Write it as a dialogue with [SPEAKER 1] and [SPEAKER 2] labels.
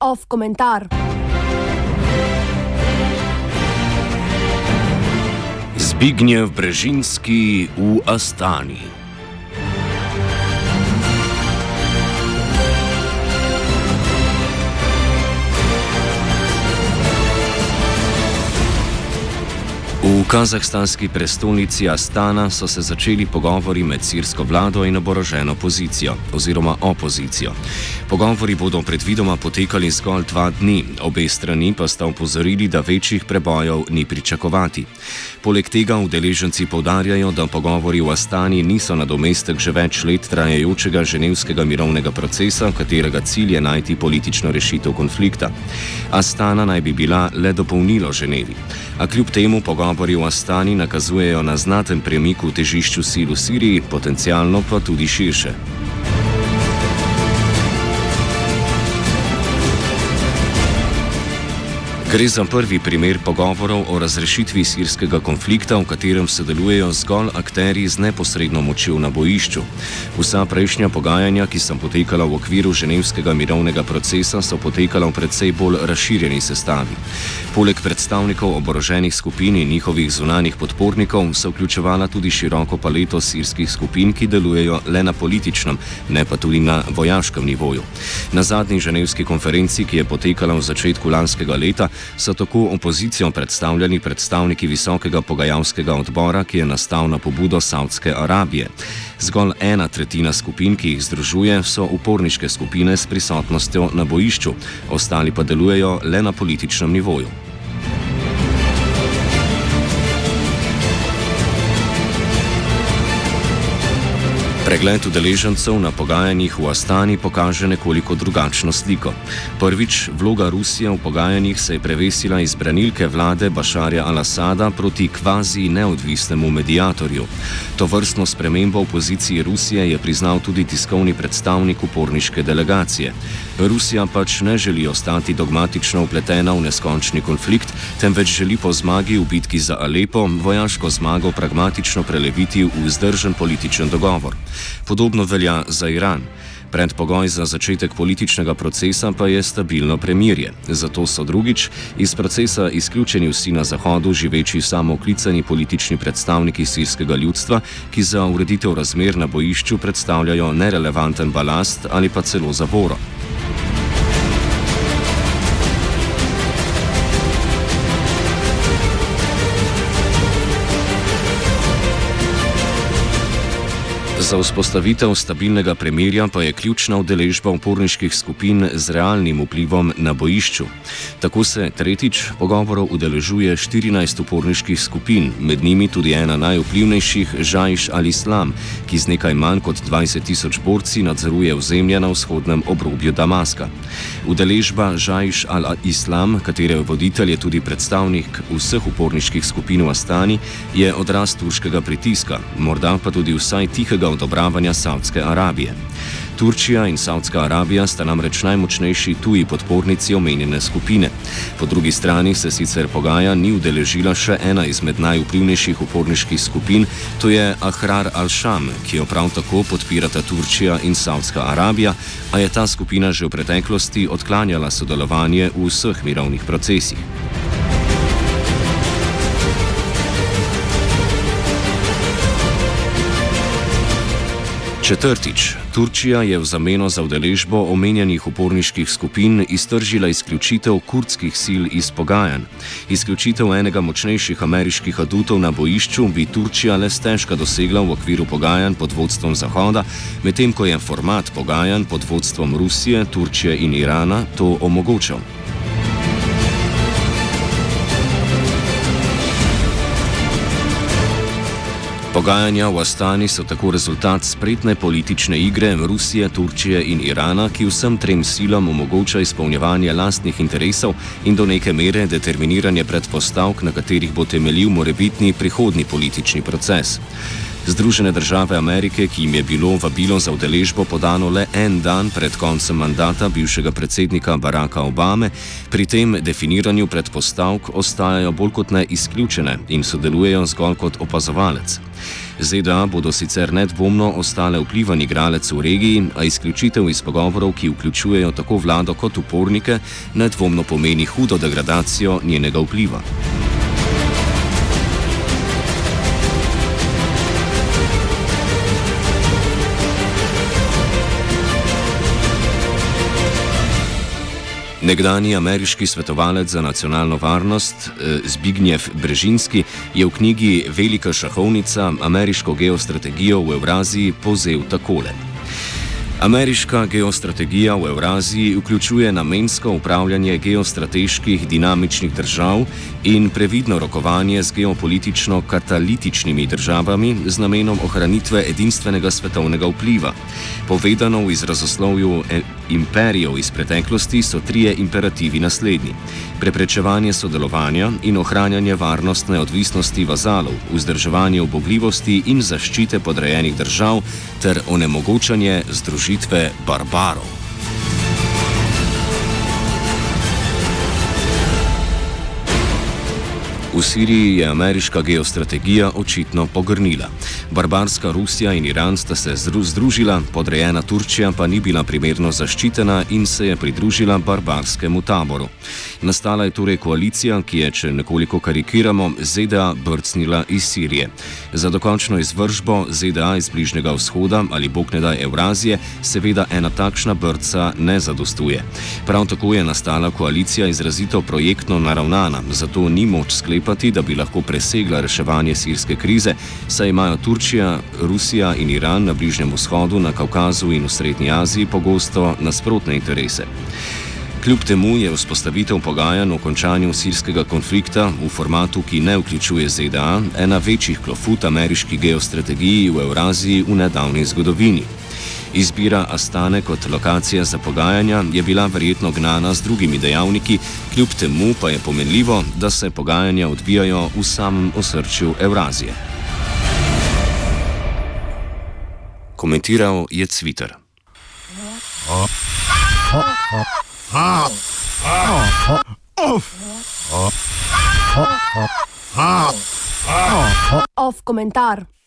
[SPEAKER 1] Off komentar.
[SPEAKER 2] Zbigniew Brežinski v Astani. Kazahstanski prestolnici Astana so se začeli pogovori med sirsko vlado in oboroženo opozicijo oziroma opozicijo. Pogovori bodo predvidoma potekali zgolj dva dni, obe strani pa sta upozorili, da večjih prebojev ni pričakovati. Poleg tega udeleženci povdarjajo, da pogovori v Astani niso nadomestek že več let trajajočega ženevskega mirovnega procesa, katerega cilj je najti politično rešitev konflikta. Astana naj bi bila le dopolnilo Ženevi. A kljub temu pogovori v Astani nakazujejo na znaten premik v težišču sil v Siriji, potencialno pa tudi širše. Gre za prvi primer pogovorov o razrešitvi sirskega konflikta, v katerem sodelujejo zgolj akteri z neposredno močjo na bojišču. Vsa prejšnja pogajanja, ki so potekala v okviru ženevskega mirovnega procesa, so potekala v precej bolj razširjeni sestavi. Poleg predstavnikov oboroženih skupin in njihovih zunanih podpornikov so vključevala tudi široko paleto sirskih skupin, ki delujejo le na političnem, ne pa tudi na vojaškem nivoju. Na zadnji ženevski konferenci, ki je potekala v začetku lanskega leta, so tako opozicijo predstavljali predstavniki visokega pogajalskega odbora, ki je nastal na pobudo Saudske Arabije. Zgolj ena tretjina skupin, ki jih združuje, so uporniške skupine s prisotnostjo na bojišču, ostali pa delujejo le na političnem nivoju. Pregled udeležencev na pogajanjih v Astani kaže nekoliko drugačno sliko. Prvič, vloga Rusije v pogajanjih se je prevesila iz branilke vlade Bašarja al-Assada proti kvazi neodvisnemu medijatorju. To vrstno spremembo v poziciji Rusije je priznal tudi tiskovni predstavnik uporniške delegacije. Rusija pač ne želi ostati dogmatično upletena v neskončni konflikt, temveč želi po zmagi v bitki za Alepo vojaško zmago pragmatično preleviti v vzdržen političen dogovor. Podobno velja za Iran. Predpogoj za začetek političnega procesa pa je stabilno premirje. Zato so drugič iz procesa izključeni vsi na Zahodu živeči samooklicani politični predstavniki sirskega ljudstva, ki za ureditev razmer na bojišču predstavljajo nerelevanten balast ali pa celo zavoro. Za vzpostavitev stabilnega premirja pa je ključna udeležba uporniških skupin z realnim vplivom na bojišču. Tako se tretjič pogovorov udeležuje 14 uporniških skupin, med njimi tudi ena najvplivnejših, Žajš al-Islam, ki z nekaj manj kot 20 tisoč borci nadzoruje ozemlje na vzhodnem obrobju Damaska. Udeležba Žajš al-Islam, katere voditelj je tudi predstavnik vseh uporniških skupin v Astani, je odraz turškega pritiska, morda pa tudi vsaj tihega odobravanja Saudske Arabije. Turčija in Saudska Arabija sta namreč najmočnejši tuji podpornici omenjene skupine. Po drugi strani se sicer pogaja ni udeležila še ena izmed najvplivnejših uporniških skupin, to je Ahrar al-Sham, ki jo prav tako podpirata Turčija in Saudska Arabija, a je ta skupina že v preteklosti odklanjala sodelovanje v vseh mirovnih procesih. Četrtič, Turčija je v zameno za udeležbo omenjenih uporniških skupin iztržila izključitev kurdskih sil iz pogajanj. Izključitev enega močnejših ameriških adutov na bojišču bi Turčija le stežka dosegla v okviru pogajanj pod vodstvom Zahoda, medtem ko je format pogajanj pod vodstvom Rusije, Turčije in Irana to omogočal. Pogajanja v Astani so tako rezultat spretne politične igre Rusije, Turčije in Irana, ki vsem trem silam omogoča izpolnjevanje lastnih interesov in do neke mere determiniranje predpostavk, na katerih bo temeljil morebitni prihodni politični proces. Združene države Amerike, ki jim je bilo vabilo za udeležbo podano le en dan pred koncem mandata bivšega predsednika Baracka Obame, pri tem definiranju predpostavk ostajajo bolj kot ne izključene in sodelujejo zgolj kot opazovalec. ZDA bodo sicer nedvomno ostale vplivan igralec v regiji, a izključitev iz pogovorov, ki vključujejo tako vlado kot upornike, nedvomno pomeni hudo degradacijo njenega vpliva. Nekdani ameriški svetovalec za nacionalno varnost eh, Zbignjev Brežinski je v knjigi Velika šahovnica ameriško geostrategijo v Evraziji povzel takole. Ameriška geostrategija v Evraziji vključuje namensko upravljanje geostrateških dinamičnih držav in previdno rokovanje z geopolitično katalitičnimi državami z namenom ohranitve edinstvenega svetovnega vpliva. Povedano v izrazoslovju imperijev iz preteklosti so trije imperativi naslednji: preprečevanje sodelovanja in ohranjanje varnostne odvisnosti vazalov, vzdrževanje obogljivosti in zaščite podrejenih držav ter onemogočanje združitve barbarov. V Siriji je ameriška geostrategija očitno pogrnila. Barbarska Rusija in Iran sta se združila, podrejena Turčija pa ni bila primerno zaščitena in se je pridružila barbarskemu taboru. Nastala je torej koalicija, ki je, če nekoliko karikiramo, ZDA brcnila iz Sirije. Za dokončno izvržbo ZDA iz Bližnjega vzhoda ali bog ne daj Evrazije, seveda ena takšna brca ne zadostuje. Prav tako je nastala koalicija izrazito projektno naravnana, zato ni moč sklepati sklepati, da bi lahko presegla reševanje sirske krize, saj imajo Turčija, Rusija in Iran na Bližnjem vzhodu, na Kaukazu in v Srednji Aziji pogosto nasprotne interese. Kljub temu je vzpostavitev pogajanj o končanju sirskega konflikta v formatu, ki ne vključuje ZDA, ena večjih klofut ameriški geostrategiji v Evraziji v nedavni zgodovini. Izbira Astane kot lokacija za pogajanja je bila verjetno gnana z drugimi dejavniki, kljub temu pa je pomenljivo, da se pogajanja odvijajo v samem osrčju Evrazije. Komentiral je Cviter.
[SPEAKER 1] Off komentar.